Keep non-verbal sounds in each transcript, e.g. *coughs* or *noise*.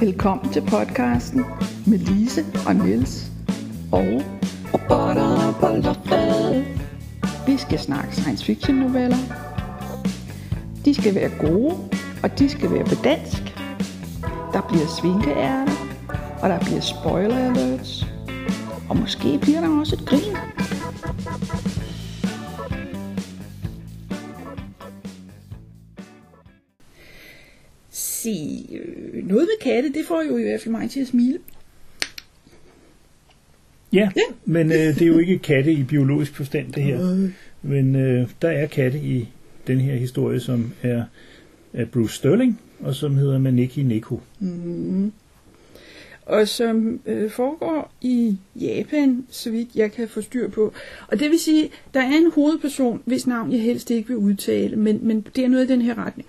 Velkommen til podcasten med Lise og Niels og Robotter, bolder, vi skal snakke science fiction noveller. De skal være gode, og de skal være på dansk. Der bliver svinkeærter, og der bliver spoiler alerts. Og måske bliver der også et grin. Se, katte, det får jo i hvert fald mig til at smile. Ja, ja. men øh, det er jo ikke katte i biologisk forstand, det her. Men øh, der er katte i den her historie, som er af Bruce Sterling, og som hedder Maniki Neko. Mm. Og som øh, foregår i Japan, så vidt jeg kan få styr på. Og det vil sige, der er en hovedperson, hvis navn jeg helst ikke vil udtale, men, men det er noget i den her retning.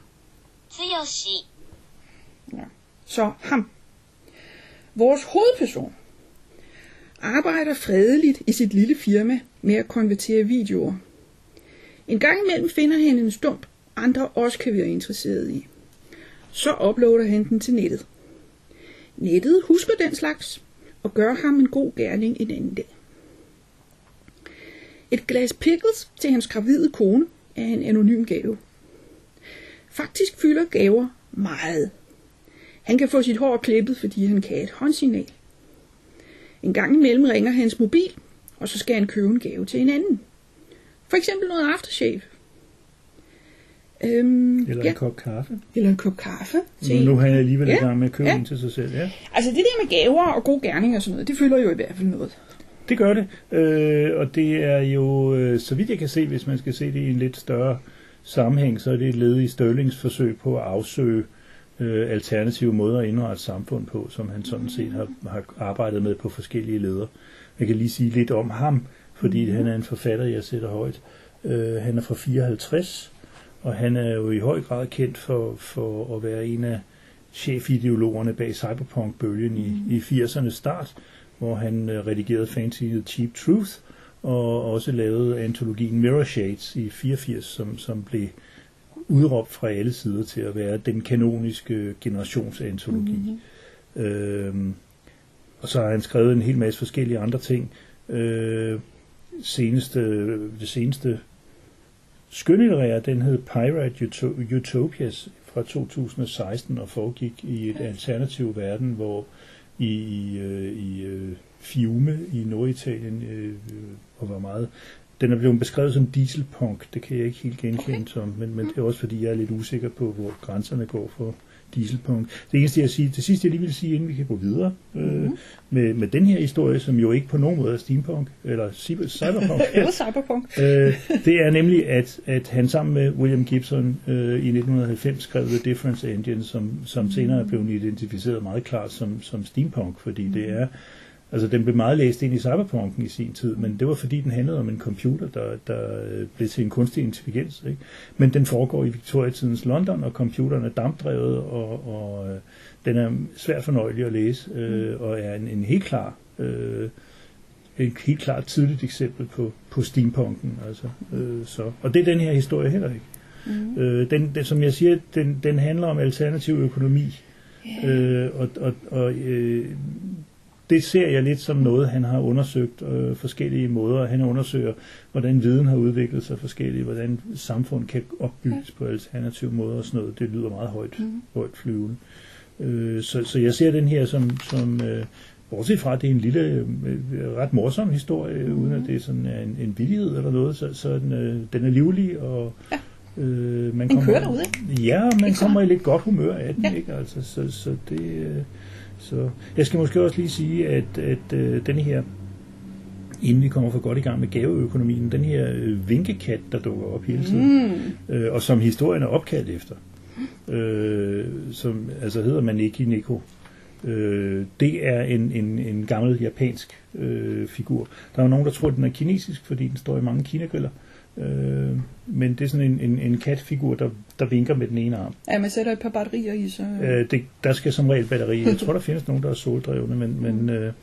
Tsuyoshi. Ja. Så ham. Vores hovedperson arbejder fredeligt i sit lille firma med at konvertere videoer. En gang imellem finder han en stump, andre også kan være interesseret i. Så uploader han den til nettet. Nettet husker den slags og gør ham en god gerning en anden dag. Et glas pickles til hans gravide kone er en anonym gave. Faktisk fylder gaver meget. Han kan få sit hår klippet, fordi han kan et håndsignal. En gang imellem ringer hans mobil, og så skal han købe en gave til en anden. For eksempel noget aftershave. Øhm, Eller ja, en kop kaffe. eller en kop kaffe til Nu, nu er han alligevel i Ja, gang med at købe ja. en til sig selv. Ja, Altså det der med gaver og gode gerninger og sådan noget, det fylder jo i hvert fald noget. det gør det. Øh, og det er jo, øh, så vidt jeg kan se, hvis man skal se det i en lidt større sammenhæng, så er det et led i Sterlings forsøg på at afsøge øh, Øh, alternative måder at indrette samfund på, som han sådan set har, har arbejdet med på forskellige leder. Jeg kan lige sige lidt om ham, fordi han er en forfatter, jeg sætter højt. Øh, han er fra 54, og han er jo i høj grad kendt for, for at være en af chefideologerne bag cyberpunk-bølgen i, i 80'ernes start, hvor han øh, redigerede fanzine Cheap Truth, og også lavede antologien Mirror Shades i 84, som, som blev udråbt fra alle sider til at være den kanoniske generationsantologi. Mm-hmm. Øhm, og så har han skrevet en hel masse forskellige andre ting. Øh, seneste, det seneste skønlitterære, den hed Pirate Uto- Utopias fra 2016 og foregik i et alternativ verden, hvor i, i, øh, i øh, Fiume i Norditalien, øh, og var meget den er blevet beskrevet som dieselpunk, det kan jeg ikke helt genkende okay. som, men, men det er også fordi, jeg er lidt usikker på, hvor grænserne går for dieselpunk. Det eneste, jeg siger, det sidste, jeg lige vil sige, inden vi kan gå videre øh, mm-hmm. med, med den her historie, som jo ikke på nogen måde er steampunk, eller cyber- cyberpunk, *laughs* Eller cyberpunk. *laughs* øh, det er nemlig, at, at han sammen med William Gibson øh, i 1990 skrev The Difference Engine, som, som senere er blevet identificeret meget klart som, som steampunk, fordi det er Altså, den blev meget læst ind i cyberpunken i sin tid, men det var fordi, den handlede om en computer, der, der øh, blev til en kunstig intelligens. Ikke? Men den foregår i Victoria-tidens London, og computeren er dampdrevet, og, og øh, den er svært fornøjelig at læse, øh, og er en, en helt klar... Øh, et helt klart tidligt eksempel på, på steampunken. Altså, øh, så. Og det er den her historie heller ikke. Mm. Øh, den, den, som jeg siger, den, den handler om alternativ økonomi. Øh, og og, og øh, det ser jeg lidt som noget, han har undersøgt øh, forskellige måder. Han undersøger, hvordan viden har udviklet sig forskelligt, hvordan samfund kan opbygges på alternative måder og sådan noget. Det lyder meget højt, mm. højt flyvende. Øh, så, så jeg ser den her som, som øh, bortset fra, at det er en lille, øh, ret morsom historie, mm. uden at det sådan er en, en villighed eller noget, så, så den, øh, den er livlig, og Ja. øh, man Den kommer, kører derude, ikke? Ja, man Ikke kommer i lidt godt humør af den, Ja. ikke? Altså, så, så det... Så jeg skal måske også lige sige, at, at øh, den her, inden vi kommer for godt i gang med gaveøkonomien, den her øh, vinkekat, der dukker op hele tiden, mm. øh, og som historien er opkaldt efter, øh, som altså hedder Maneki Neko, øh, det er en, en, en gammel japansk øh, figur. Der er jo nogen, der tror, at den er kinesisk, fordi den står i mange kinagriller. Øh, men det er sådan en, en, en katfigur, der, der vinker med den ene arm. Ja, man sætter et par batterier i, så... Øh, det, der skal som regel batteri. Jeg *laughs* tror, der findes nogen, der er soldrevne, men, men øh,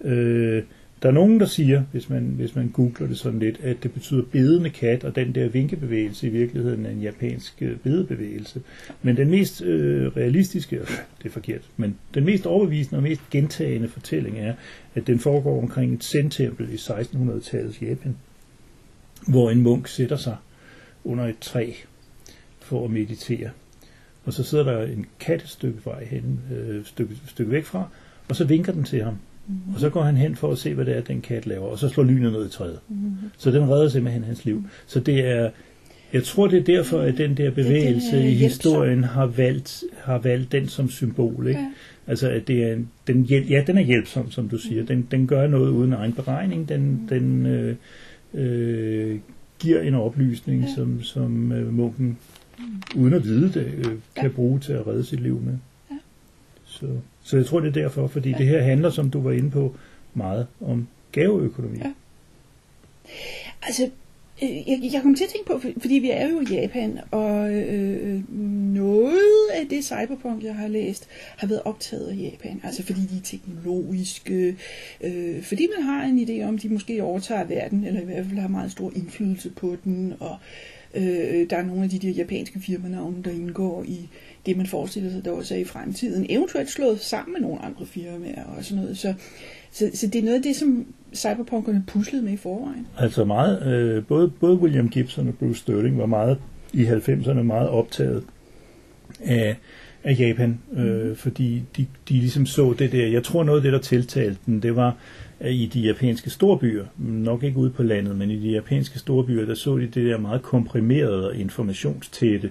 øh, der er nogen, der siger, hvis man, hvis man googler det sådan lidt, at det betyder bedende kat, og den der vinkebevægelse i virkeligheden er en japansk øh, bedebevægelse. Men den mest øh, realistiske, øh, det er forkert, men den mest overbevisende og mest gentagende fortælling er, at den foregår omkring et zen-tempel i 1600-tallets Japan, hvor en munk sætter sig under et træ for at meditere. Og så sidder der en kat et stykke vej hen, øh, stykke, stykke væk fra, og så vinker den til ham. Og så går han hen for at se, hvad det er, den kat laver, og så slår lynet ned i træet. Så den redder simpelthen hans liv. Så det er, jeg tror, det er derfor, at den der bevægelse er i hjælpsom. historien har valgt, har valgt den som symbol. Ikke? Ja. Altså, at det er en, den, hjæl- ja, den er hjælpsom, som du siger. Den, den gør noget uden egen beregning. Den, den øh, øh, giver en oplysning, Ja. som, som øh, munken, uden at vide det, øh, kan Ja. bruge til at redde sit liv med. Ja. Så, så jeg tror, det er derfor, fordi Ja. det her handler, som du var inde på, meget om gaveøkonomi. Ja. Altså, jeg, jeg kom til at tænke på, fordi vi er jo i Japan, og øh, øh, noget af det cyberpunk, jeg har læst, har været optaget af Japan. Altså fordi de er teknologiske, øh, fordi man har en idé om, at de måske overtager verden, eller i hvert fald har meget stor indflydelse på den, og øh, der er nogle af de der japanske firmanavne, der indgår i det, man forestiller sig, der også er i fremtiden. Eventuelt slået sammen med nogle andre firmaer og sådan noget. Så, så, så det er noget af det, som cyberpunkerne puslede med i forvejen. Altså meget, øh, både, både William Gibson og Bruce Sterling var meget i 90'erne meget optaget af, af Japan, øh, fordi de, de ligesom så det der. Jeg tror noget af det, der tiltalte dem, det var i de japanske storbyer, nok ikke ude på landet, men i de japanske storbyer, der så de det der meget komprimerede og informationstætte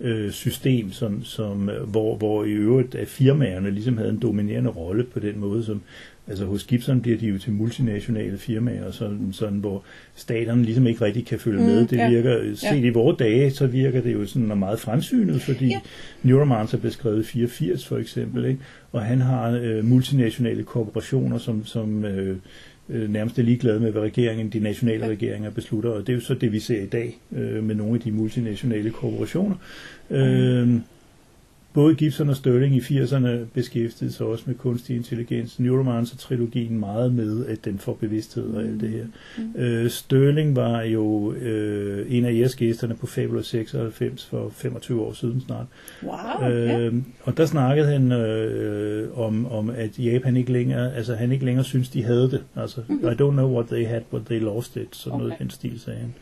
øh, system, som, som, øh, hvor, hvor i øvrigt at firmaerne ligesom havde en dominerende rolle på den måde, som altså hos Gibson bliver de jo til multinationale firmaer, sådan, sådan hvor staterne ligesom ikke rigtig kan følge Mm, med. Det ja. virker, set Ja. i vores dage, så virker det jo sådan meget fremsynet, fordi Ja. Neuromancer blev skrevet i 84 for eksempel, ikke? og han har øh, multinationale korporationer, som, som øh, øh, nærmest er ligeglade med, hvad regeringen, de nationale Ja. regeringer beslutter, og det er jo så det, vi ser i dag øh, med nogle af de multinationale korporationer. Øh, både Gibson og Sterling i 80'erne beskæftigede sig også med kunstig intelligens. Neuromancer-trilogien meget med, at den får bevidsthed og alt det her. Mm. Øh, Sterling var jo øh, en af jeres gæsterne på Fabulous 96 for 25 år siden snart. Wow, ja. Øh, og der snakkede han øh, om, om, at Japan ikke længere, altså han ikke længere synes, de havde det. Altså, I don't know what they had, but they lost it. Sådan noget i. Okay. den stil, sagde han.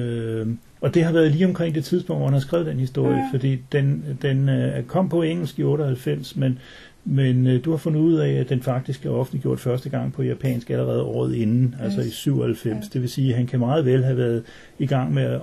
Øh, og det har været lige omkring det tidspunkt, hvor han har skrevet den historie, Ja. fordi den, den øh, kom på engelsk i 98, men, men øh, du har fundet ud af, at den faktisk er offentliggjort første gang på japansk allerede året inden, altså i Yes. 97. Ja. Det vil sige, at han kan meget vel have været i gang med at,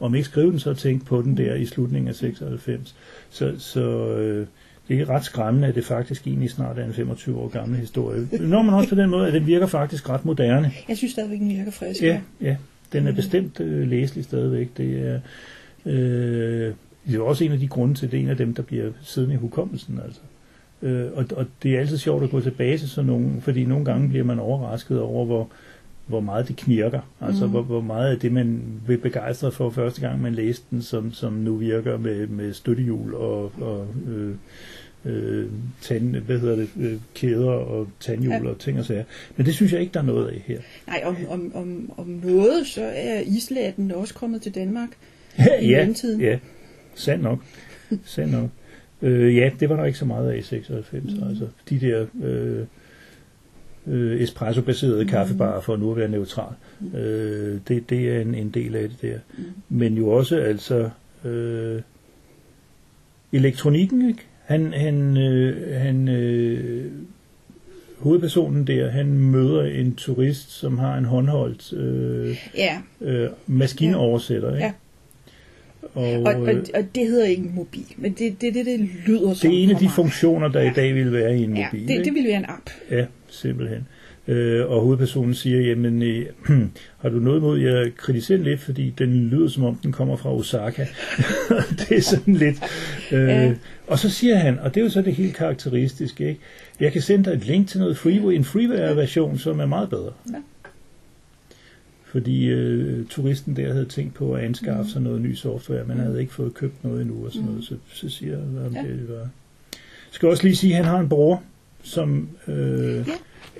om ikke skrive den, så tænke på den der i slutningen af 96. Så, så øh, det er ret skræmmende, at det faktisk egentlig snart er en 25 år gammel historie. Når man også på den måde, at den virker faktisk ret moderne. Jeg synes stadigvæk, den virker frisk. Ja, ja. Den er bestemt øh, læselig stadigvæk. Det er, øh, det er også en af de grunde til, det er en af dem, der bliver siddende i hukommelsen. Altså. Øh, og, og det er altid sjovt at gå tilbage til sådan nogle, fordi nogle gange bliver man overrasket over, hvor, hvor meget det knirker. Altså Mhm. hvor, hvor meget af det, man blev begejstret for første gang, man læste den, som, som nu virker med, med støttehjul og, og øh, øh, tand, hvad hedder det, øh, kæder og tandhjul Ja. og ting og sager. Men det synes jeg ikke, der er noget af her. Nej, om, om, om, om noget, så er islaten også kommet til Danmark. *laughs* I ja, mellemtiden. ja, sandt nok. Sandt nok. Øh, ja, det var der ikke så meget af i 96. Mm. Altså, de der øh, øh, espresso-baserede mm. kaffebarer, for nu at være neutral, Mm. øh, det, det er en, en del af det der. Mm. Men jo også altså øh, elektronikken, ikke? Han, han, øh, han øh, hovedpersonen der, han møder en turist, som har en håndholdt øh, Ja, øh, maskinoversætter, ikke? Ja. Og, og, og, øh, og det hedder ikke en mobil, men det det, det, det lyder som det er en af de mig. funktioner, der Ja. i dag vil være i en Ja, mobil. det, ikke? det ville være en app. Ja, simpelthen. Øh, og hovedpersonen siger, jamen, øh, *clears throat* har du noget imod, jeg kritiserer den lidt, fordi den lyder som om, den kommer fra Osaka. *laughs* det er sådan lidt... Øh, Ja. Og så siger han, og det er jo så det helt karakteristiske, ikke? jeg kan sende dig et link til noget freeware, en freeware-version, som er meget bedre. Ja. Fordi øh, turisten der havde tænkt på at anskaffe Mhm. sig noget ny software, men Mhm. havde ikke fået købt noget endnu og sådan noget, så, så siger jeg, hvad Ja. det var. Jeg skal også lige sige, at han har en bror, som øh,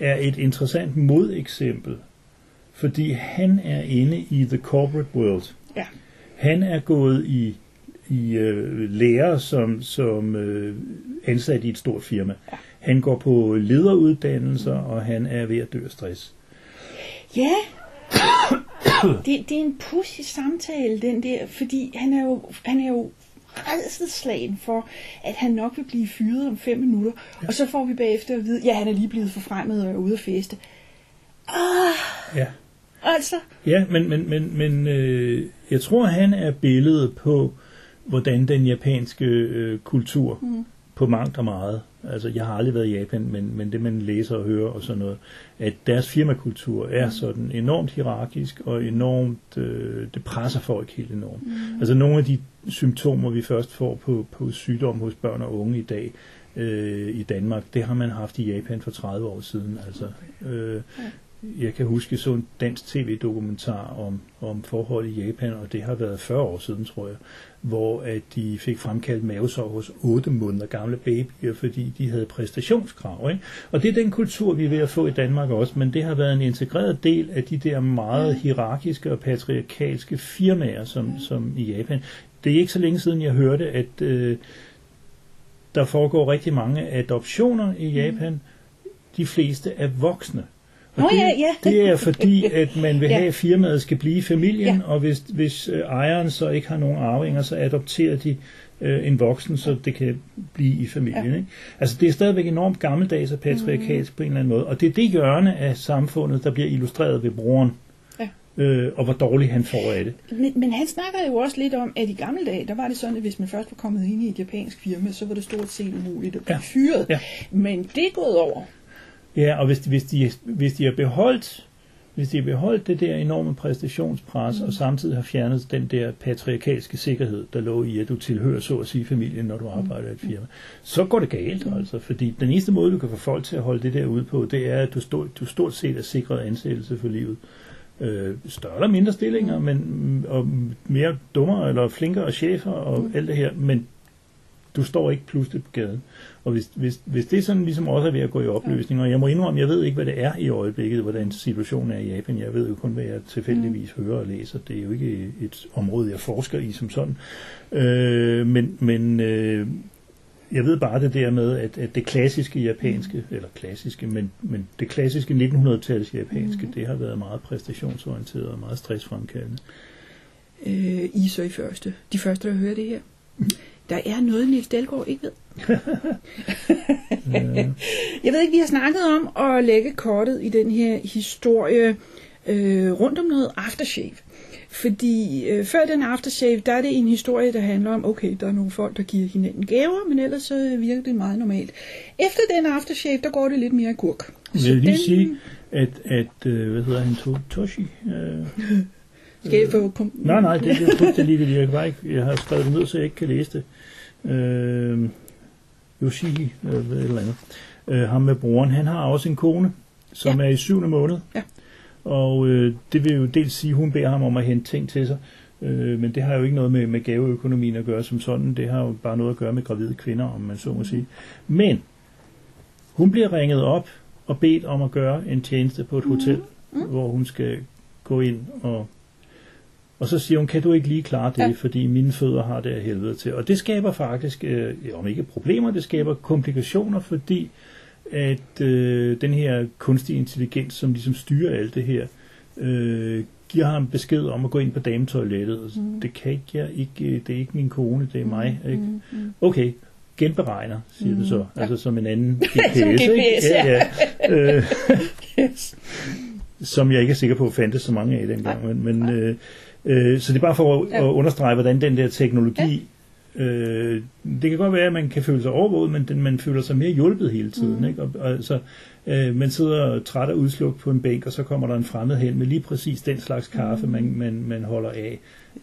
er et interessant modeksempel, fordi han er inde i the corporate world. Ja. Han er gået i, i øh, lære som, som øh, ansat i et stort firma. Ja. Han går på lederuddannelser, og han er ved at dø af stress. Ja, *coughs* det, det er en pussy samtale, den der, fordi han er jo, han er jo redselslagen for, at han nok vil blive fyret om fem minutter, ja. og så får vi bagefter at vide, ja, han er lige blevet forfremmet og er ude at feste. Ah, Ja. altså, Ja, men, men, men, men øh, jeg tror, han er billedet på, hvordan den japanske øh, kultur mm. På mangt og meget, altså jeg har aldrig været i Japan, men, men det man læser og hører og sådan noget, at deres firmakultur er sådan enormt hierarkisk og enormt, øh, det presser folk helt enormt. Mm. Altså nogle af de symptomer, vi først får på, på sygdom hos børn og unge i dag, øh, i Danmark, det har man haft i Japan for 30 år siden. Altså, øh, jeg kan huske så en dansk tv-dokumentar om, om forhold i Japan, og det har været 40 år siden, tror jeg, hvor at de fik fremkaldt mavesår hos 8 måneder gamle babyer, fordi de havde præstationskrav. Ikke? Og det er den kultur, vi er ved at få i Danmark også, men det har været en integreret del af de der meget hierarkiske og patriarkalske firmaer, som, som i Japan. Det er ikke så længe siden, jeg hørte, at øh, der foregår rigtig mange adoptioner i Japan. De fleste er voksne. Og Nå det, ja, ja. det er fordi, at man vil have, at firmaet skal blive i familien, Ja. og hvis, hvis øh, ejeren så ikke har nogen arvinger, så adopterer de øh, en voksen, så det kan blive i familien. Ja. Ikke? Altså det er stadigvæk enormt gammeldags og patriarkalsk mm. på en eller anden måde, og det er det hjørne af samfundet, der bliver illustreret ved broren, Ja. øh, og hvor dårligt han får af det. Men, men han snakker jo også lidt om, at i gamle dage, der var det sådan, at hvis man først var kommet ind i et japansk firma, så var det stort set umuligt at blive Ja. fyret. Ja. Men det er gået over. Ja, og hvis de, hvis de, hvis de har beholdt hvis de har beholdt det der enorme præstationspres, mm. og samtidig har fjernet den der patriarkalske sikkerhed, der lå i, at du tilhører så at sige familien, når du arbejder i et firma, så går det galt altså. Fordi den eneste måde, du kan få folk til at holde det der ude på, det er, at du, stort, du stort set er sikret ansættelse for livet. Øh, større eller mindre stillinger, men, mm, og mere dummere eller flinkere chefer og mm. alt det her, men du står ikke pludselig på gaden. Og hvis, hvis, hvis det sådan ligesom også er ved at gå i opløsning, og jeg må indrømme, jeg ved ikke, hvad det er i øjeblikket, hvordan situationen er i Japan. Jeg ved jo kun, hvad jeg tilfældigvis hører og læser. Det er jo ikke et område, jeg forsker i som sådan. Øh, men men øh, jeg ved bare det der med, at, at det klassiske japanske, eller klassiske, men, men det klassiske 1900-tals japanske, mm. det har været meget præstationsorienteret og meget stressfremkaldende. Øh, I så i første. De første, der hører det her. Der er noget, Niels Dahlgaard ikke ved. *laughs* Jeg ved ikke, vi har snakket om at lægge kortet i den her historie øh, rundt om noget aftershave. Fordi øh, før den aftershave, der er det en historie, der handler om, okay, der er nogle folk, der giver hinanden gaver, men ellers så virker det meget normalt. Efter den aftershave, der går det lidt mere gurk. Jeg vil lige sige, at, at øh, hvad hedder han, To- Toshi? Øh, Skal jeg få kom- nej, nej, det, det er fuldstændig lige det. Jeg, kan bare ikke, jeg har skrevet det ned, så jeg ikke kan læse det. Øh, Yoshiki, øh, et eller andet. Øh, ham med broren, han har også en kone, som Ja. er i syvende måned. Ja. Og øh, det vil jo dels sige, at hun beder ham om at hente ting til sig. Øh, men det har jo ikke noget med, med gaveøkonomien at gøre som sådan. Det har jo bare noget at gøre med gravide kvinder, om man så må sige. Men hun bliver ringet op og bedt om at gøre en tjeneste på et hotel, mm. hvor hun skal gå ind og og så siger hun, kan du ikke lige klare det, ja. Fordi mine fødder har det af helvede til. Og det skaber faktisk, øh, om ikke problemer, det skaber komplikationer, fordi at øh, den her kunstige intelligens, som ligesom styrer alt det her, øh, giver ham besked om at gå ind på dametoilettet. Mm. Det kan ikke jeg ikke, øh, det er ikke min kone, det er mig. Ikke? Mm, mm. Okay, genberegner, siger mm. Mm, det så. Altså som en anden *laughs* GPS. Som ikke? GPS, ja. ja. Øh, *laughs* Yes. som jeg ikke er sikker på fandtes så mange af dengang. Men, men, øh, øh, så det er bare for at, Ja. at understrege, hvordan den der teknologi... Øh, det kan godt være, at man kan føle sig overvåget, men den, man føler sig mere hjulpet hele tiden. Mm. Ikke? Og, og, altså, øh, man sidder træt og udslugt på en bænk, og så kommer der en fremmed hen med lige præcis den slags kaffe, mm. man, man, man holder af.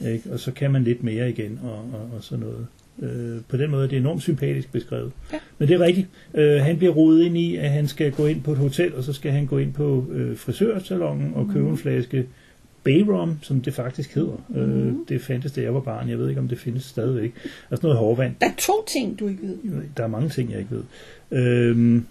Ikke? Og så kan man lidt mere igen, og, og, og sådan noget. Øh, på den måde er det enormt sympatisk beskrevet. Ja. Men det er rigtigt. Øh, han bliver rodet ind i, at han skal gå ind på et hotel, og så skal han gå ind på øh, frisørsalongen og købe en flaske Bayrum, som det faktisk hedder. Mm. Øh, det fandtes, da jeg var barn. Jeg ved ikke, om det findes stadigvæk. Altså noget hårvand. Der er to ting, du ikke ved. Der er mange ting, jeg ikke ved. Øhm,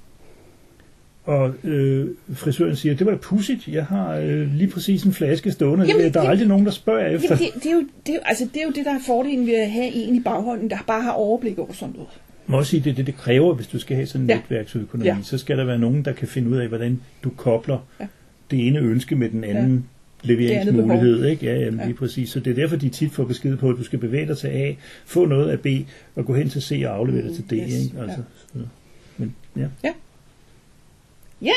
og øh, frisøren siger, det var da pudsigt, jeg har øh, lige præcis en flaske stående, Jamen, der er det- aldrig nogen, der spørger efter. Jamen, det, det, er jo, det, er altså, det er jo det, der er fordelen ved at have en i baghånden, der bare har overblik over sådan noget. må også sige, det er det, det kræver, hvis du skal have sådan en Ja. netværksøkonomi. Ja. Så skal der være nogen, der kan finde ud af, hvordan du kobler Ja. det ene ønske med den anden. Leveringsmulighed. Ikke? Ja, jamen, Ja. lige præcis. Så det er derfor, de tit får besked på, at du skal bevæge dig til A, få noget af B, og gå hen til C og aflevere det til D. Mm, yes, Ikke? Altså, så, men, ja. Ja.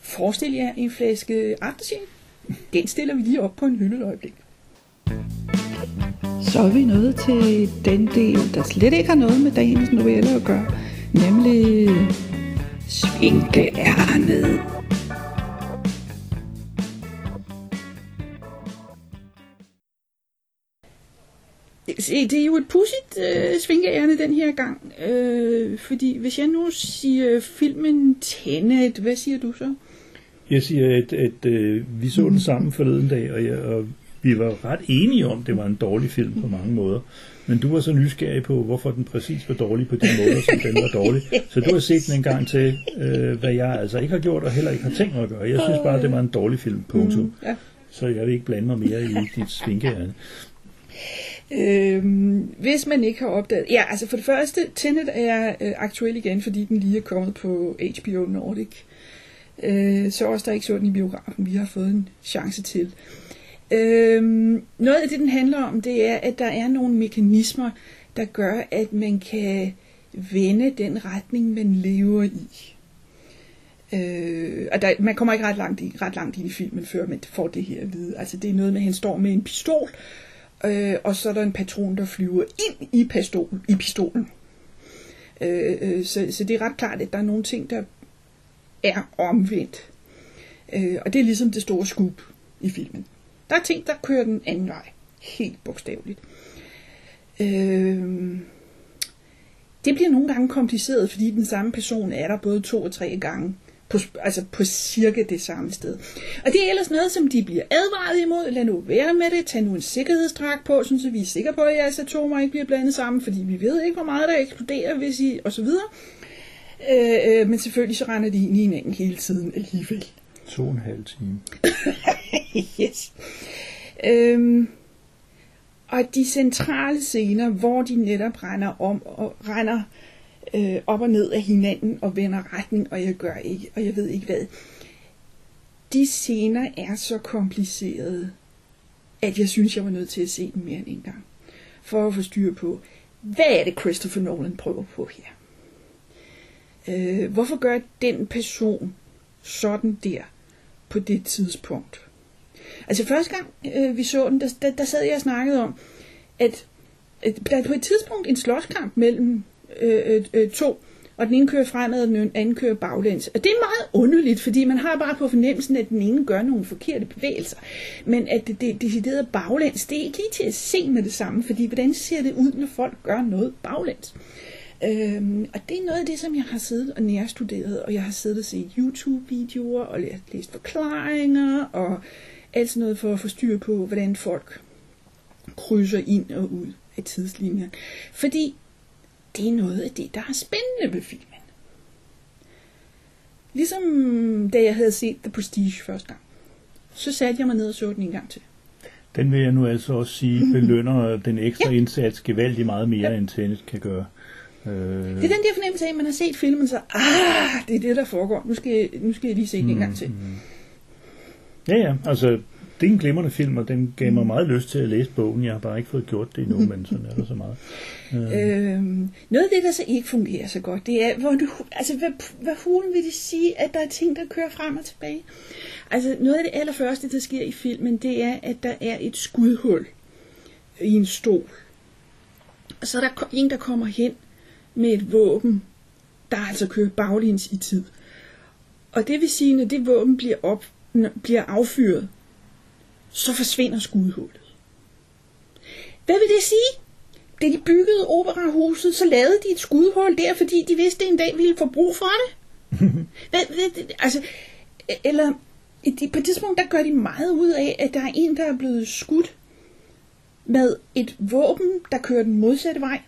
Forestil jer en flaske aftershave. Den stiller vi lige op på en hylde et øjeblik. Så er vi nået til den del, der slet ikke har noget med dagens novelle at gøre, nemlig svinkeærnet. Se, det er jo et pudsigt øh, svinkeærne den her gang, øh, fordi hvis jeg nu siger filmen Tenet, hvad siger du så? Jeg siger, at, at øh, vi så den sammen forleden dag, og, jeg, og vi var ret enige om, at det var en dårlig film på mange måder. Men du var så nysgerrig på, hvorfor den præcis var dårlig på de *laughs* måder, som den var dårlig. Så du har set den en gang til, øh, hvad jeg altså ikke har gjort, og heller ikke har tænkt mig at gøre. Jeg synes bare, at det var en dårlig film, punktum. Ja. Så jeg vil ikke blande mig mere i *laughs* dit svinkeærne. Øhm, hvis man ikke har opdaget... Ja, altså for det første, Tenet er øh, aktuel igen, fordi den lige er kommet på HBO Nordic. Øh, så også der ikke så den i biografen, vi har fået en chance til. Øh, noget af det, den handler om, det er, at der er nogle mekanismer, der gør, at man kan vende den retning, man lever i. Øh, og der, man kommer ikke ret langt, i, ret langt ind i filmen, før man får det her at vide. Altså det er noget med, at han står med en pistol, øh, og så er der en patron, der flyver ind i, pistol, i pistolen. Øh, øh, så, så det er ret klart, at der er nogle ting, der er omvendt. Øh, og det er ligesom det store scoop i filmen. Der er ting, der kører den anden vej. Helt bogstaveligt. Øh, det bliver nogle gange kompliceret, fordi den samme person er der både to og tre gange. På, altså på cirka det samme sted. Og det er ellers noget, som de bliver advaret imod. Lad nu være med det. Tag nu en sikkerhedsdragt på, så vi er sikre på, at jeres atomer ikke bliver blandet sammen, fordi vi ved ikke, hvor meget der eksploderer, hvis I... og så videre. Øh, øh, men selvfølgelig så render de ind i hinanden hele tiden alligevel. To og en halv time. *laughs* yes. Øhm, og de centrale scener, hvor de netop render om og render øh, op og ned af hinanden og vender retning, og jeg gør ikke, og jeg ved ikke hvad. De scener er så komplicerede, at jeg synes, jeg var nødt til at se dem mere end en gang. For at få styr på, hvad er det Christopher Nolan prøver på her? Øh, hvorfor gør den person sådan der på det tidspunkt? Altså første gang øh, vi så den, der, der, der sad jeg og snakkede om, at, at der er på et tidspunkt en slåskamp mellem Øh, øh, øh, to, og den ene kører fremad, og den anden kører baglæns. Og det er meget underligt, fordi man har bare på fornemmelsen, at den ene gør nogle forkerte bevægelser. Men at det, det decideret baglæns, det er ikke lige til at se med det samme, fordi hvordan ser det ud, når folk gør noget baglæns? Øhm, og det er noget af det, som jeg har siddet og nærstuderet, og jeg har siddet og set YouTube-videoer, og læst, læst forklaringer, og alt sådan noget for at få styr på, hvordan folk krydser ind og ud af tidslinjen. Fordi det er noget af det, der er spændende ved filmen. Ligesom da jeg havde set The Prestige første gang. Så satte jeg mig ned og så den en gang til. Den vil jeg nu altså også sige belønner den ekstra Ja. indsats gevaldigt meget mere, Ja. end Tenet kan gøre. Øh, Det er den der fornemmelse af, at man har set filmen, så ah, det er det, der foregår. Nu skal nu skal jeg lige se den en gang til. Ja, ja, altså det er en glimrende film, og den gav mig meget lyst til at læse bogen. Jeg har bare ikke fået gjort det endnu, *laughs* men sådan er der så meget. Øh, Øhm, noget af det, der så ikke fungerer så godt, det er, hvor du, altså, hvad, hvad hulen vil det sige, at der er ting, der kører frem og tilbage? Altså, noget af det allerførste, der sker i filmen, det er, at der er et skudhul i en stol. Og så er der en, der kommer hen med et våben, der altså kører baglæns i tid. Og det vil sige, når det våben bliver, op, bliver affyret, så forsvinder skudhullet. Hvad vil det sige? Da de byggede operahuset, så lavede de et skudhul der, fordi de vidste, at en dag ville få brug for det. *laughs* hvad, hvad, altså, eller på et tidspunkt, der gør de meget ud af, at der er en, der er blevet skudt med et våben, der kører den modsatte vej.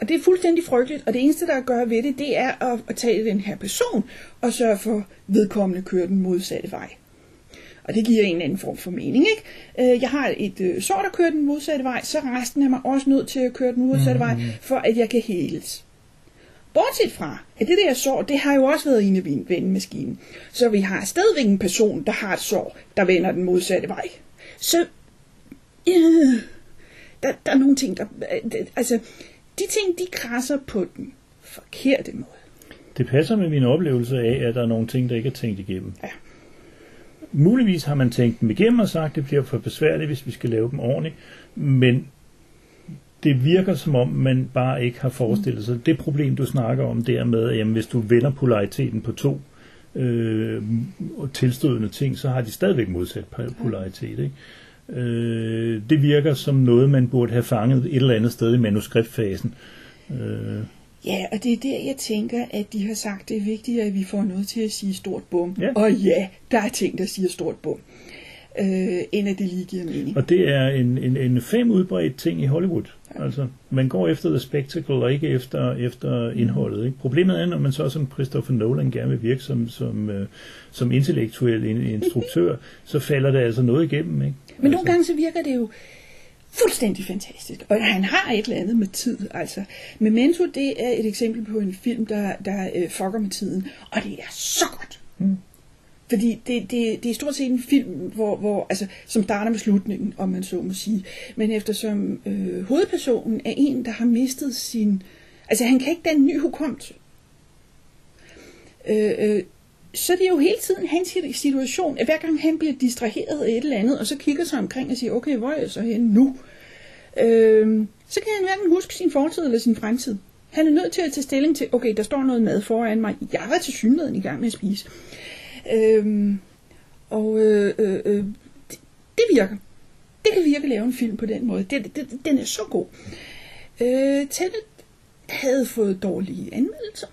Og det er fuldstændig frygteligt, og det eneste, der gør ved det, det er at, at tage den her person og sørge for, vedkommende kører den modsatte vej. Og det giver en eller anden form for mening, ikke? Øh, Jeg har et øh, sår, der kører den modsatte vej, så resten er mig også nødt til at køre den modsatte vej, for at jeg kan heles. Bortset fra, at det der sår, det har jo også været inde i vendemaskinen. Så vi har stadigvæk en person, der har et sår, der vender den modsatte vej. Så, øh, der, der er nogle ting, der, øh, det- altså, de ting, de krasser på den forkerte måde. Det passer med min oplevelse af, at der er nogle ting, der ikke er tænkt igennem. Ja. Muligvis har man tænkt dem igennem og sagt, at det bliver for besværligt, hvis vi skal lave dem ordentligt, men det virker som om, man bare ikke har forestillet sig. Det problem, du snakker om der med, at jamen, hvis du vender polariteten på to øh, tilstødende ting, så har de stadigvæk modsat polaritet. Ikke? Øh, det virker som noget, man burde have fanget et eller andet sted i manuskriptfasen. Øh, Ja, og det er der, jeg tænker, at de har sagt, det er vigtigt, at vi får noget til at sige stort bum. Ja. Og ja, der er ting, der siger stort bum. Øh, end at det lige giver mening. Og det er en, en, en fem udbredt ting i Hollywood. Altså, man går efter the spectacle og ikke efter, efter indholdet. Ikke? Problemet er, når man så som Christopher Nolan gerne vil virke som, som, øh, som intellektuel in- instruktør, så falder det altså noget igennem. Ikke? Men nogle altså, gange så virker det jo fuldstændig fantastisk. Og han har et eller andet med tid. Altså, Memento, det er et eksempel på en film, der, der øh, fucker med tiden. Og det er så godt. Mm. Fordi det, det, det er stort set en film, hvor, hvor, altså, som starter med slutningen, om man så må sige. Men eftersom øh, hovedpersonen er en, der har mistet sin... Altså, han kan ikke danne ny hukommelse. Øh, øh, så er det jo hele tiden hans situation, at hver gang han bliver distraheret af et eller andet, og så kigger sig omkring og siger, okay, hvor er jeg så henne nu? Øhm, så kan han hverken huske sin fortid eller sin fremtid. Han er nødt til at tage stilling til, okay, der står noget mad foran mig. Jeg var til synligheden i gang med at spise. Øhm, og øh, øh, øh, det, det virker. Det kan virke at lave en film på den måde. Det, det, den er så god. Øh, Tenet havde fået dårlige anmeldelser,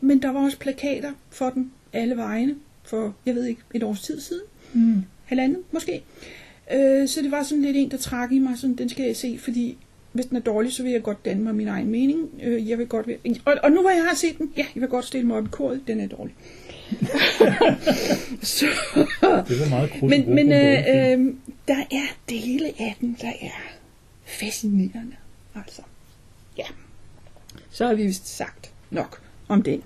men der var også plakater for den alle vegne for, jeg ved ikke, et års tid siden. Mm. Halvandet måske. Øh, så det var sådan lidt en, der trak i mig, sådan, den skal jeg se, fordi hvis den er dårlig, så vil jeg godt danne mig min egen mening. Øh, jeg vil godt være... og, og nu hvor jeg har set den, ja, jeg vil godt stille mig op i koret, den er dårlig. *laughs* så, Det var meget krudt. men men øh, øh, der er dele af den, der er fascinerende. Altså, ja. Så har vi vist sagt nok om den.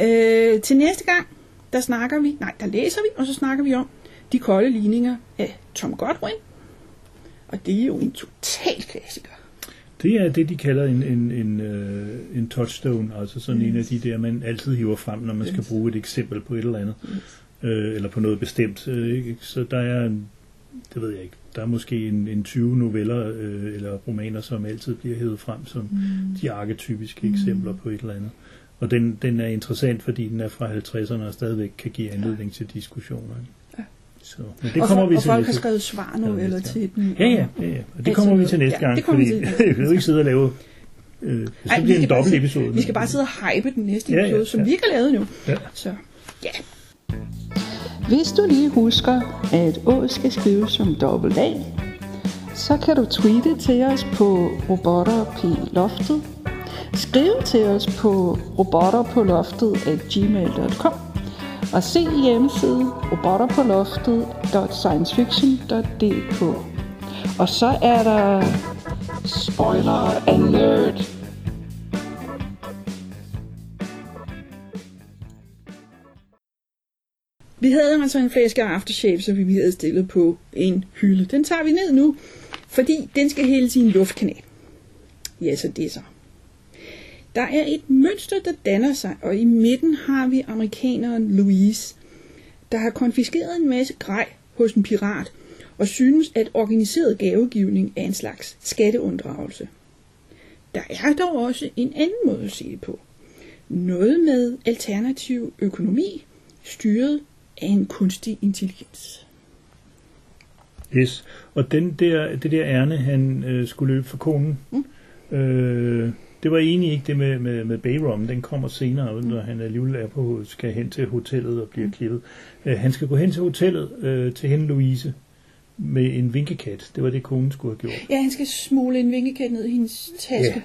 Øh, til næste gang, der snakker vi, nej, der læser vi, og så snakker vi om de kolde ligninger af Tom Godwin. Og det er jo en total klassiker. Det er det, de kalder en, en, en, øh, en touchstone, altså sådan yes. en af de der, man altid hiver frem, når man skal Yes. bruge et eksempel på et eller andet, øh, eller på noget bestemt. Øh, ikke? Så der er, det ved jeg ikke, der er måske en, en 20 noveller øh, eller romaner, som altid bliver hævet frem som mm. de arketypiske eksempler på et eller andet. Og den, den er interessant, fordi den er fra 50'erne og stadigvæk kan give anledning til diskussioner. Ja. Så, men det og, kommer for, vi og til folk har næste skrevet svar nu, Ja, eller til den. Ja, ja, ja, ja. Og det kommer vi til næste Ja, gang, fordi *laughs* vi kan jo ikke sidde og lave... Øh, så Ej, bliver det vi en skal bare dobbelt sidde- episode. Vi skal bare sidde og hype den næste Ja, ja, episode, som ja. vi ikke har lavet nu. Ja. Så, ja. Hvis du lige husker, at Å skal skrives som dobbelt A, så kan du tweete til os på robotter på loftet. Skriv til os på robotterpåloftet.gmail.com og se hjemmeside robotterpåloftet.sciencefiction.dk Og så er der spoiler alert. Vi havde altså en flaske aftershave, som vi havde stillet på en hylde. Den tager vi ned nu, fordi den skal hældes i en luftkanal. Ja, så det er så. Der er et mønster, der danner sig, og i midten har vi amerikaneren Louise, der har konfiskeret en masse grej hos en pirat, og synes, at organiseret gavegivning er en slags skatteunddragelse. Der er dog også en anden måde at se det på. Noget med alternativ økonomi, styret af en kunstig intelligens. Yes. Og den der, det der ærne, han øh, skulle løbe for konen, mm. øh, det var egentlig ikke det med, med, med Bayrum. Den kommer senere, mm. når han alligevel er på, skal hen til hotellet og bliver klippet. Øh, han skal gå hen til hotellet øh, til hende Louise med en vinkekat. Det var det, konen skulle have gjort. Ja, han skal smule en vingekat ned i hendes taske.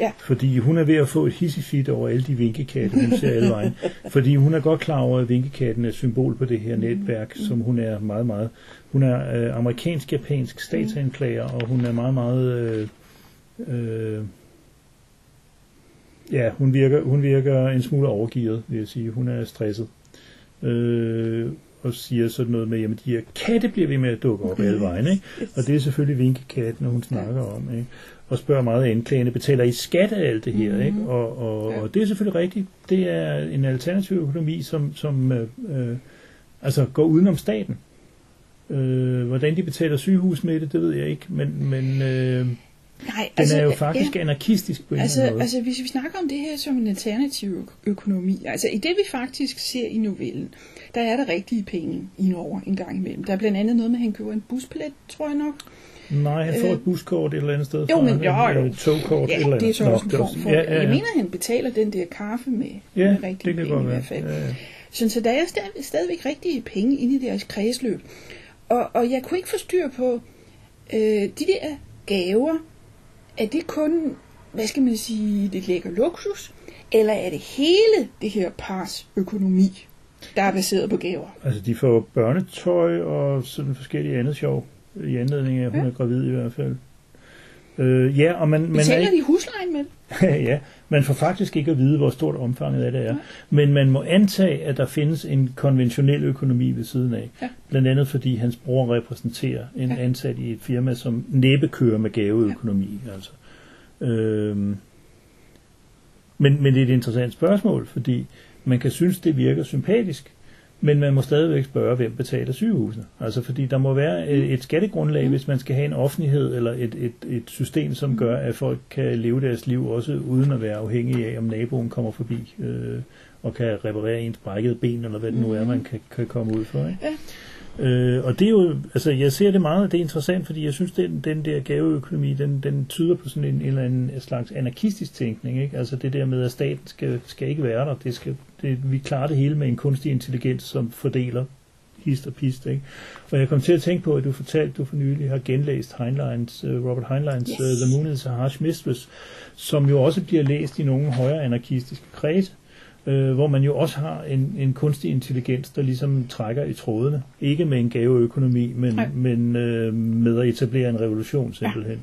Ja. Fordi hun er ved at få et hissifit over alle de vinkekatte, hun ser alle vejen. *laughs* Fordi hun er godt klar over, at vinkekatten er et symbol på det her netværk, som hun er meget, meget... Hun er øh, amerikansk-japansk statsanklager, og hun er meget, meget... Øh, øh, ja, hun virker, hun virker en smule overgivet, vil jeg sige. Hun er stresset. Øh, og siger sådan noget med, jamen de her katte bliver ved med at dukke op alle vejen, ikke? Og det er selvfølgelig vinkekatten, hun snakker om, ikke? Og spørger meget anklagende, betaler I skat af alt det her, ikke? Og, og, Ja. og det er selvfølgelig rigtigt. Det er en alternativ økonomi, som, som øh, øh, altså går udenom staten. Øh, hvordan de betaler sygehus med det, det ved jeg ikke, men, men øh, den Nej, altså, er jo faktisk ja. anarkistisk på en Altså, eller anden måde. altså, hvis vi snakker om det her som en alternativ økonomi, altså i det vi faktisk ser i novellen, der er der rigtige penge i Norge en gang imellem. Der er blandt andet noget med, at han køber en busbillet, tror jeg nok. Nej, han får øh, et buskort et eller andet sted. Jo, men jo, et, jo. Et togkort Ja, et eller andet. det er så også en form for... Ja, ja, ja. Jeg mener, han betaler den der kaffe med, ja, med rigtige det kan penge godt i hvert fald. Ja, ja. Så, så der er stadig, stadigvæk rigtige penge inde i deres kredsløb. Og, og jeg kunne ikke få styr på øh, de der gaver. Er det kun, hvad skal man sige, det lækker luksus? Eller er det hele det her pars økonomi, der er baseret på gaver? Altså, de får børnetøj og sådan forskellige andet sjov i anledning af, at hun Ja. er gravid i hvert fald. Øh, ja, og man, man, er Betaler ikke, de huslejen med *laughs* ja, man får faktisk ikke at vide, hvor stort omfanget af det er. Men man må antage, at der findes en konventionel økonomi ved siden af. Ja. Blandt andet fordi hans bror repræsenterer en Ja. ansat i et firma, som næppe kører med gaveøkonomi. Altså. Øhm, men, men det er et interessant spørgsmål, fordi man kan synes, det virker sympatisk, men man må stadigvæk spørge, hvem betaler sygehusene. Altså fordi der må være øh, et skattegrundlag, hvis man skal have en offentlighed eller et, et, et system, som gør, at folk kan leve deres liv også uden at være afhængige af, om naboen kommer forbi øh, og kan reparere ens brækkede ben, eller hvad det nu er, man kan, kan komme ud for. Ikke? Ja. Øh, og det er jo, altså jeg ser det meget, det er interessant, fordi jeg synes, den, den der gaveøkonomi, den, den tyder på sådan en, en eller anden slags anarkistisk tænkning, ikke? Altså det der med, at staten skal, skal ikke være der, det skal, det, vi klarer det hele med en kunstig intelligens, som fordeler hist og pist, ikke? Og jeg kom til at tænke på, at du fortalte, at du for nylig har genlæst Heinleins, uh, Robert Heinleins Yes. uh, The Moon is a Harsh Mistress, som jo også bliver læst i nogle højere anarkistiske kredse, øh, hvor man jo også har en, en kunstig intelligens, der ligesom trækker i trådene. Ikke med en gaveøkonomi, men, Nej. men øh, med at etablere en revolution simpelthen.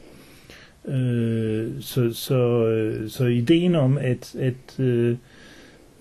Ja. Øh, så, så, øh, så ideen om, at, at øh,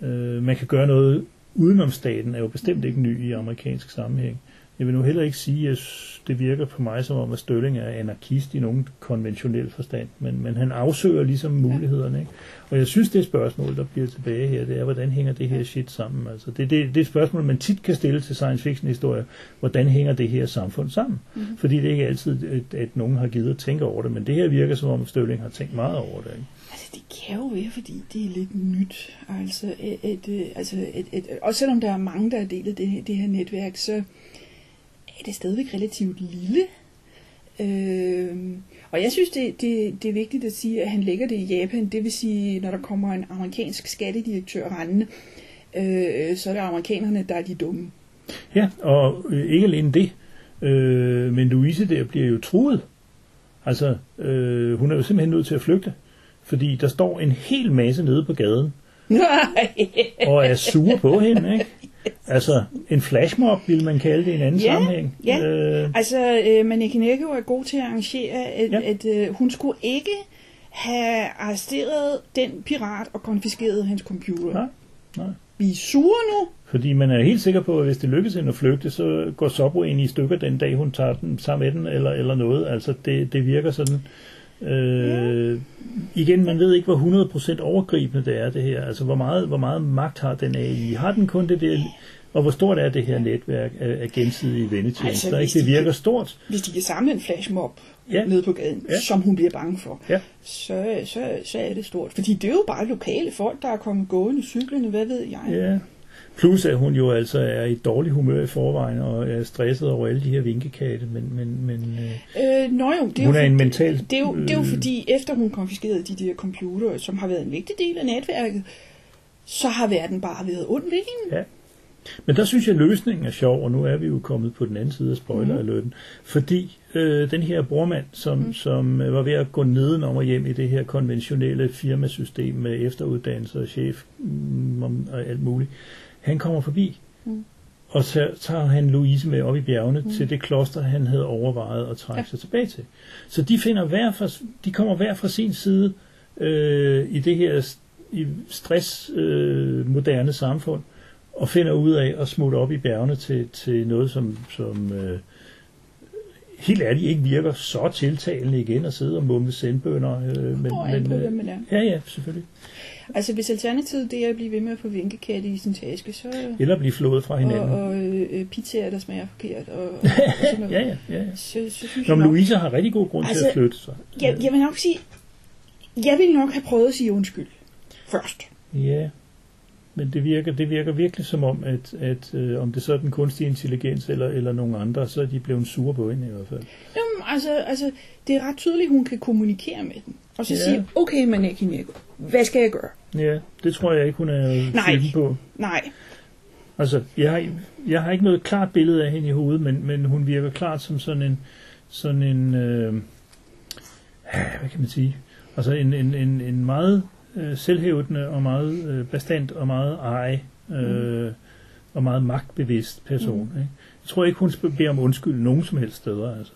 øh, man kan gøre noget udenom staten, er jo bestemt ikke ny i amerikansk sammenhæng. Jeg vil nu heller ikke sige, at det virker på mig som om, at Stølling er anarkist i nogen konventionel forstand, men, men han afsøger ligesom mulighederne. Ikke? Og jeg synes, det spørgsmål, der bliver tilbage her, det er, hvordan hænger det her shit sammen? Altså, det, det, det er et spørgsmål, man tit kan stille til science fiction historier. Hvordan hænger det her samfund sammen? Mm-hmm. Fordi det er ikke altid, at, at nogen har givet at tænke over det, men det her virker som om, Stølling har tænkt meget over det. Ikke? Altså, det kan jo være, fordi det er lidt nyt. Altså, et, et, øh, altså et, et, og selvom der er mange, der har delet det, det her netværk, så er det stadigvæk relativt lille. Øhm, og jeg synes, det, det, det er vigtigt at sige, at han lægger det i Japan. Det vil sige, når der kommer en amerikansk skattedirektør rendende, øh, så er det amerikanerne, der er de dumme. Ja, og øh, ikke alene det, øh, men Louise der bliver jo truet. Altså, øh, hun er jo simpelthen nødt til at flygte, fordi der står en hel masse nede på gaden, *laughs* og er sure på hende, ikke? *laughs* Altså, en flashmob, vil man kalde det i en anden Ja, sammenhæng. ja. Øh, Altså, øh, Maneki Neko er god til at arrangere, at, Ja. at øh, hun skulle ikke have arresteret den pirat og konfiskeret hans computer. nej, nej. Vi er sure nu. Fordi man er helt sikker på, at hvis det lykkes hende at flygte, så går Subwayen i stykker den dag, hun tager den sammen med den, eller, eller noget. Altså, det, det virker sådan... Øh, igen, man ved ikke, hvor 100% overgribende det er, det her. Altså, hvor meget, hvor meget magt har den AI? Har den kun det der... Og hvor stort er det her netværk af, af gensidige vennetjenester? Altså, ikke? Det de- virker stort. Hvis de kan samle en flashmob Ja. nede på gaden, ja. som hun bliver bange for, Ja. så, så, så er det stort. Fordi det er jo bare lokale folk, der er kommet gående, cyklerne, hvad ved jeg. Ja. Plus at hun jo altså er i dårlig humør i forvejen, og er stresset over alle de her vinkekatte, men, men, men øh, Øh, nå jo, det er hun jo er en mental... Det er, jo, det er jo øh, fordi, efter hun konfiskerede de der computere, som har været en vigtig del af netværket, så har verden bare været ond ved hende. Ja. Men der synes jeg, at løsningen er sjov, og nu er vi jo kommet på den anden side af spoiler-alerten. Fordi øh, den her brormand, som, mm. som øh, var ved at gå nedenom og hjem i det her konventionelle firmasystem med efteruddannelse og chef mm, og alt muligt, han kommer forbi. Mm. Og så tager han Louise med op i bjergene mm. til det kloster, han havde overvejet at trække ja. sig tilbage til. Så de, finder hver fra, de kommer hver fra sin side øh, i det her i stress øh, moderne samfund, og finder ud af at smutte op i bjergene til, til noget, som, som øh, helt ærligt ikke virker så tiltalende igen at sidde og mumle sendbønder. Øh, men, men, øh, ja, ja, selvfølgelig. Altså, hvis alternativet det er at blive ved med at få vinkekatte i sin taske, så... Eller blive flået fra Og, hinanden. og øh, pizzaer, der smager forkert. Og, og, og *laughs* sådan noget. ja, ja, ja. ja. Så, så synes Nå, men nok, Louise har rigtig god grund altså, til at Altså, flytte sig. jeg, jeg vil nok sige, jeg ville nok have prøvet at sige undskyld først. Ja, men det virker, det virker virkelig som om, at, at øh, om det så er den kunstige intelligens eller, eller nogen andre, så er de blevet sure på hende i hvert fald. Jamen, altså, altså, det er ret tydeligt, hun kan kommunikere med den. Og så Ja. sige, okay, Maneki Neko, hvad skal jeg gøre? Ja, det tror jeg ikke, hun er Nej. på. Nej, Altså, jeg har, jeg har ikke noget klart billede af hende i hovedet, men, men hun virker klart som sådan en, sådan en øh, hvad kan man sige, altså en, en, en, en meget øh, selvhævdende og meget øh, bestandt og meget ej øh, mm. og meget magtbevidst person. Mm. Ikke? Jeg tror ikke, hun beder om undskyld nogen som helst steder. Altså.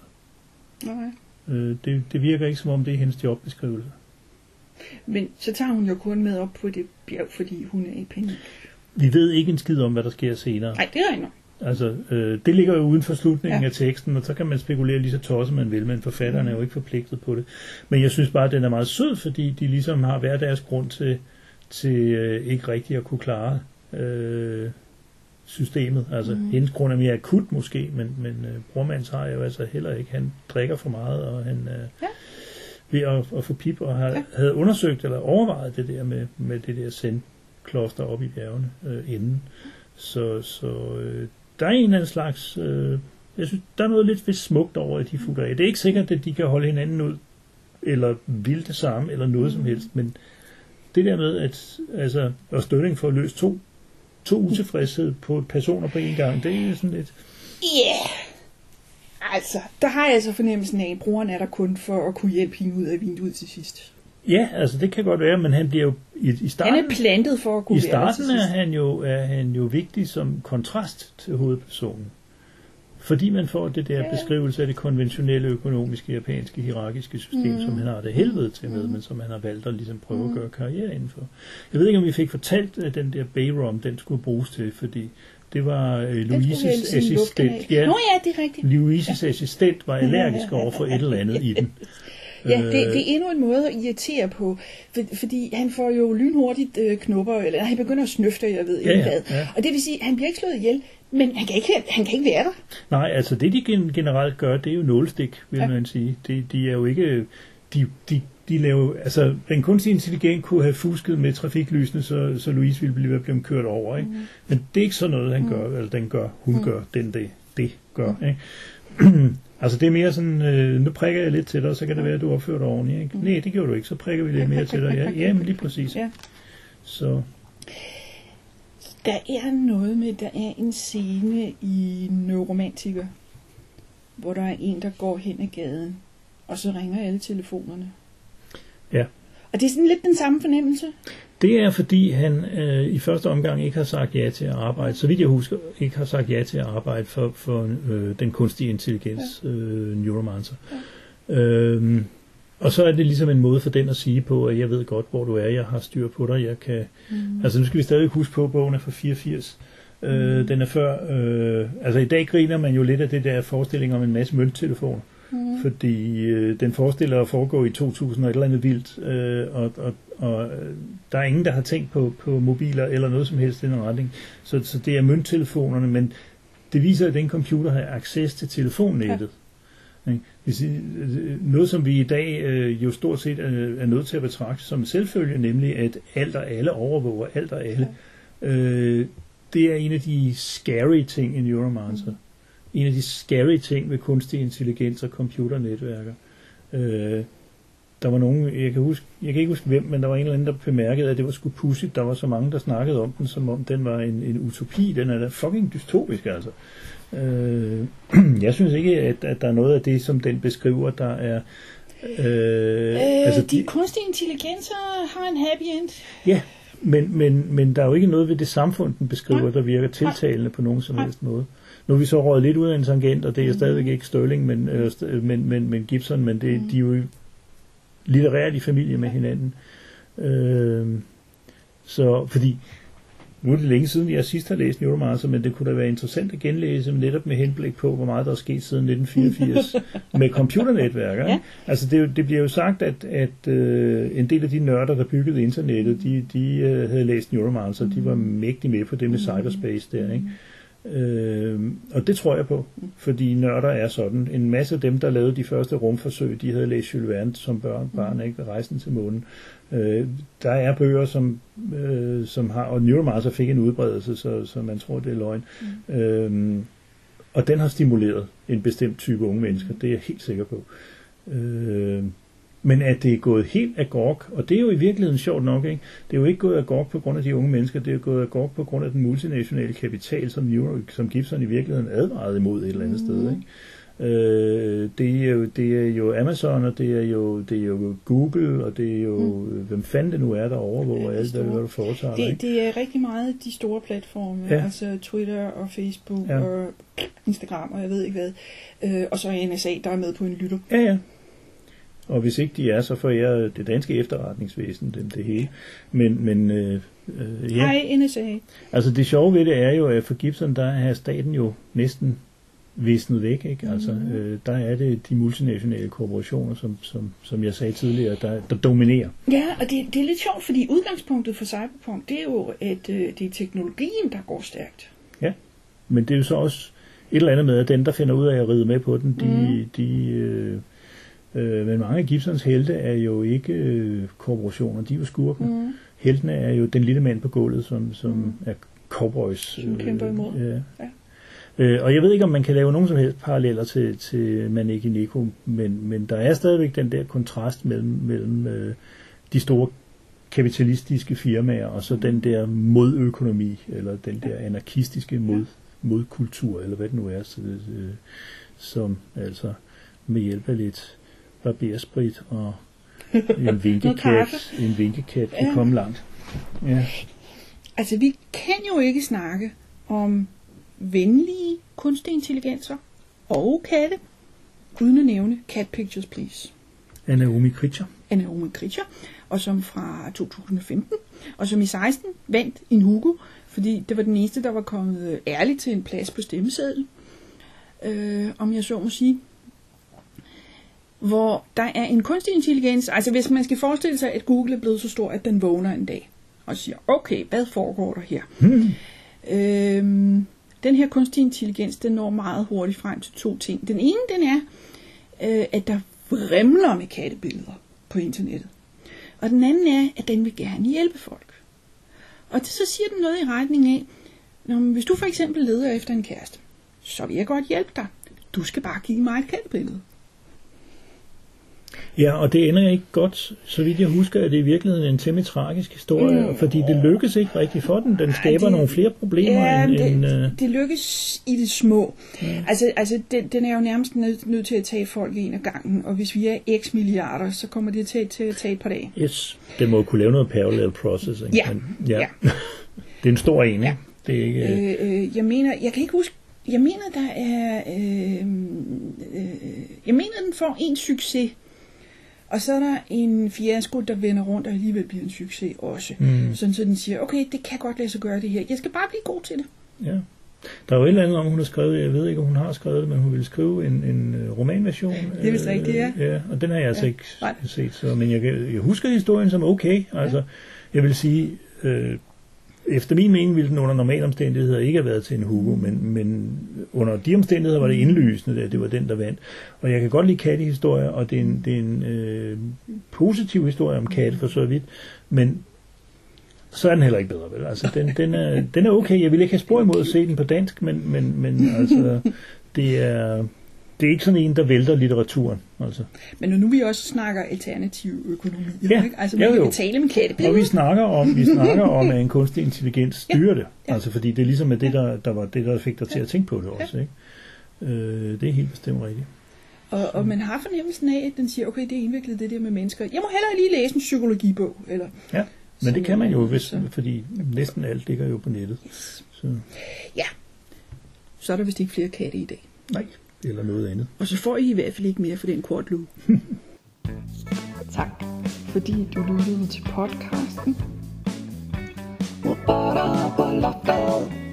nej. Øh, det, det virker ikke som om, det er hendes jobbeskrivelse. Men så tager hun jo kun med op på det bjerg, fordi hun er i panik. Vi ved ikke en skid om, hvad der sker senere. Nej, det er rigtigt. Altså, øh, det ligger jo uden for slutningen ja. Af teksten, og så kan man spekulere lige så tosset man vil, men forfatteren er jo ikke forpligtet på det. Men jeg synes bare, at den er meget sød, fordi de ligesom har hver deres grund til, til øh, ikke rigtig at kunne klare øh, systemet. Altså, mm. hendes grund er mere akut måske, men, men øh, brormands har jo altså heller ikke. Han drikker for meget, og han øh, Ja. ved at, at få pip, og har, ja. Havde undersøgt eller overvejet det der med, med det der sendkloster op i bjergene øh, inden. Så, så øh, der er en eller anden slags... Øh, jeg synes, der er noget lidt vist smukt over, at de futter af. Det er ikke sikkert, at de kan holde hinanden ud, eller vil det samme, eller noget som helst, men det der med, at altså, og støtning for at løse to, to utilfredshed på personer på en gang, det er sådan lidt... Ja, yeah. altså, der har jeg altså fornemmelsen af, at brugeren er der kun for at kunne hjælpe hende ud af vinduet til sidst. Ja, altså det kan godt være, men han bliver jo i, i starten... Han er plantet for at kunne I være starten til er han, jo, er han jo vigtig som kontrast til hovedpersonen. Fordi man får det der Ja. beskrivelse af det konventionelle økonomiske japanske hierarkiske system, mm. som han har det helvede til med, mm. men som han har valgt at ligesom prøve mm. at gøre karriere indenfor. Jeg ved ikke, om vi fik fortalt, at den der Bayrom, den skulle bruges til, fordi det var øh, Louises assistent. Ja, Nå ja, det er rigtigt. Louises assistent var allergisk over for et eller andet i den. *laughs* Ja, det, Øh, det er endnu en måde at irritere på, for, fordi han får jo lynhurtigt øh, knupper, eller han begynder at snøfte, jeg ved ikke Ja, ja, hvad. ja. Og det vil sige, at han bliver ikke slået ihjel, men han kan ikke, han kan ikke være der. Nej, altså det de gen- generelt gør, det er jo nålstik, vil ja. Man sige. De, de er jo ikke... De, de, de laver, altså, den kunstige intelligens kunne have fusket med trafiklysene, så, så Louise ville blive blevet kørt over. Ikke? Mm. Men det er ikke sådan noget, han gør, eller den gør, hun mm. gør, den det, det gør. Ikke? *clears throat* altså det er mere sådan, øh, nu prikker jeg lidt til dig, så kan det være, at du opfører dig ordentligt. Ikke? Nej, det gjorde du ikke, så prikker vi lidt mere til dig. Ja, *laughs* ja men lige præcis. Ja. Så Der er noget med, der er en scene i Neuromantiker, hvor der er en, der går hen ad gaden, og så ringer alle telefonerne. Ja. Og det er sådan lidt den samme fornemmelse. Det er fordi han øh, i første omgang ikke har sagt ja til at arbejde, så vidt jeg husker, ikke har sagt ja til at arbejde for, for øh, den kunstige intelligens, ja. øh, Neuromancer. Ja. Øhm, og så er det ligesom en måde for den at sige på, at jeg ved godt, hvor du er, jeg har styr på dig, jeg kan... Mm. Altså nu skal vi stadig huske på, at bogen er fra 84. Øh, Mm. den er før... Øh, altså i dag griner man jo lidt af det der forestilling om en masse mønttelefoner. Mm. Fordi øh, den forestiller at foregå i 2000 og et eller andet vildt, øh, og, og, og øh, der er ingen, der har tænkt på, på mobiler eller noget som helst i den retning. Så, så det er mønttelefonerne, men det viser, at den computer har access til telefonnettet. Ja. Øh, noget, som vi i dag øh, jo stort set er, er nødt til at betragte som en selvfølge, nemlig at alt og alle overvåger alt og alle. Øh, det er en af de scary ting i Neuromancer. Mm en af de scary ting ved kunstig intelligens og computernetværker. Øh, der var nogen, jeg kan, huske, jeg kan ikke huske hvem, men der var en eller anden, der bemærkede, at det var sgu pudsigt. Der var så mange, der snakkede om den, som om den var en, en utopi. Den er da fucking dystopisk, altså. Øh, *clears throat* jeg synes ikke, at, at der er noget af det, som den beskriver, der er... Øh, Øh, altså, de kunstige intelligenser har en happy end. Ja, men, men, men der er jo ikke noget ved det samfund, den beskriver, Nej. der virker tiltalende på nogen som Nej. helst måde. Nu er vi så røget lidt ud af en tangent, og det er Mhm. stadigvæk ikke Sterling, men, øh, men, men, men Gibson, men det, de er jo litterært i familie med hinanden. Øh, så, fordi nu er det længe siden, jeg sidst har læst Neuromancer, men det kunne da være interessant at genlæse netop med henblik på, hvor meget der er sket siden 1984 *laughs* med computernetværker. Ja. Altså det, det bliver jo sagt, at, at øh, en del af de nørder, der byggede internettet, de, de øh, havde læst Neuromancer, de var mægtig med på det med cyberspace der. Ikke? Øh, og det tror jeg på, fordi nørder er sådan. En masse af dem, der lavede de første rumforsøg, de havde læst Jules Verne som børn, barn, ikke? Rejsen til månen. Øh, der er bøger, som, øh, som har, og Neuromancer fik en udbredelse, så, så man tror, det er løgn. Mm. Øh, og den har stimuleret en bestemt type unge mennesker, det er jeg helt sikker på. Øh, men at det er gået helt agork, og det er jo i virkeligheden sjovt nok, ikke? det er jo ikke gået agork på grund af de unge mennesker, det er jo gået agork på grund af den multinationale kapital, som, Neuro, som Gibson i virkeligheden advarede imod et eller andet mm. sted. Ikke? Øh, det, er jo, det er jo Amazon, og det er jo, det er jo Google, og det er jo, mm. hvem fanden det nu er, der overvåger alt, hvad, du foretager. Det, det er rigtig meget de store platforme, Ja. altså Twitter og Facebook ja. og Instagram og jeg ved ikke hvad. Øh, og så er NSA, der er med på en lytter. Ja, ja. Og hvis ikke de er, så forærer det danske efterretningsvæsen dem det hele. Men, men øh, øh, ja, Hej NSA. altså det sjove ved det er jo, at for Gibson, der er staten jo næsten visnet væk. Ikke? Altså, øh, der er det de multinationale korporationer, som, som, som jeg sagde tidligere, der, der dominerer. Ja, og det, det er lidt sjovt, fordi udgangspunktet for Cyberpunk, det er jo, at øh, det er teknologien, der går stærkt. Men det er jo så også et eller andet med, at den, der finder ud af at ride med på den, de, Mm. de øh, øh, men mange af Gibsons helte er jo ikke øh, korporationer, de er jo skurken. Mm. Heltene er jo den lille mand på gulvet, som, som er cowboys. Som kæmper imod. Ja. Ja. Øh, og jeg ved ikke, om man kan lave nogen som helst paralleller til, til Maneki Neko, men, men der er stadigvæk den der kontrast mellem, mellem øh, de store kapitalistiske firmaer og så den der modøkonomi, eller den der anarkistiske mod, modkultur, eller hvad det nu er, så, øh, som altså med hjælp af lidt barbersprit og *laughs* en vinkekat, en vinkekat Ja. komme langt. Ja. Altså, vi kan jo ikke snakke om venlige kunstige intelligenser og katte, uden at nævne Cat Pictures Please. af Naomi Kritcher. af Naomi Kritcher, og som fra 2015, og som i 16 vandt en Hugo, fordi det var den eneste, der var kommet ærligt til en plads på stemmesedlen, øh, om jeg så må sige. Hvor der er en kunstig intelligens, altså hvis man skal forestille sig, at Google er blevet så stor, at den vågner en dag og siger, okay, hvad foregår der her? Hmm. Øhm, den her kunstig intelligens, den når meget hurtigt frem til to ting. Den ene, den er, øh, at der vrimler med kattebilleder på internettet. Og den anden er, at den vil gerne hjælpe folk. Og det, så siger den noget i retning af, Nå, hvis du for eksempel leder efter en kæreste, så vil jeg godt hjælpe dig. Du skal bare give mig et kattebillede. Ja, og det ender ikke godt. Så vidt jeg husker, at det i virkeligheden en temmelig tragisk historie, mm. fordi det lykkes ikke rigtigt for den. Den skaber det- nogle flere problemer Ja, end... det, end øh, det lykkes i det små. Altså, altså den, den er jo nærmest nødt nødt til at tage folk en af gangen, og hvis vi er x milliarder, så kommer det til, til at tage et par dage. yes, det må kunne lave noget parallel processing. Ja. Men, ja. Ja. *laughs* det er en stor en, Ja. Det er ikke... Øh, Øh, øh, jeg mener, jeg kan ikke huske, jeg mener, der er, øh, øh, jeg mener, den får en succes, og så er der en fiasko, der vender rundt og alligevel bliver en succes også. Mm. Sådan så den siger, okay, det kan godt lade sig gøre det her. Jeg skal bare blive god til det. ja. Der er jo et eller andet om, hun har skrevet, jeg ved ikke, om hun har skrevet det, men hun ville skrive en, en øh, romanversion. Det er vist rigtigt, ja. ja. og den har jeg altså Ja. ikke Nej. set, så, men jeg, jeg husker historien som okay. Altså, jeg vil sige, øh, efter min mening ville den under normale omstændigheder ikke have været til en Hugo, men, men under de omstændigheder var det indlysende, at det var den, der vandt. Og jeg kan godt lide kattehistorier, og det er en, det er en øh, positiv historie om katte for så vidt, men så er den heller ikke bedre, vel? Altså, den, den, er, den er okay. Jeg vil ikke have spor imod at se den på dansk, men, men, men altså, det er, det er ikke sådan en, der vælter litteraturen. Altså. Men når nu vi også snakker alternativ økonomi, Ja, ikke? altså man jo. kan tale med katte. Og vi snakker om, vi snakker om, at en kunstig intelligens styrer det. Ja. Altså, fordi det er ligesom det, der, der var det, der fik dig til at tænke på det også. Ikke? Øh, det er helt bestemt rigtigt. Og, og man har fornemmelsen af, at den siger, okay, det er indviklet det der med mennesker. Jeg må hellere lige læse en psykologibog. Eller, Ja, men det kan man jo, hvis, Så- fordi næsten alt ligger jo på nettet. Så ja, så er der vist ikke flere katte i dag. nej, eller noget andet. Og så får I i hvert fald ikke mere for den kort lue. *laughs* Tak, fordi du lyttede til podcasten. Loftet.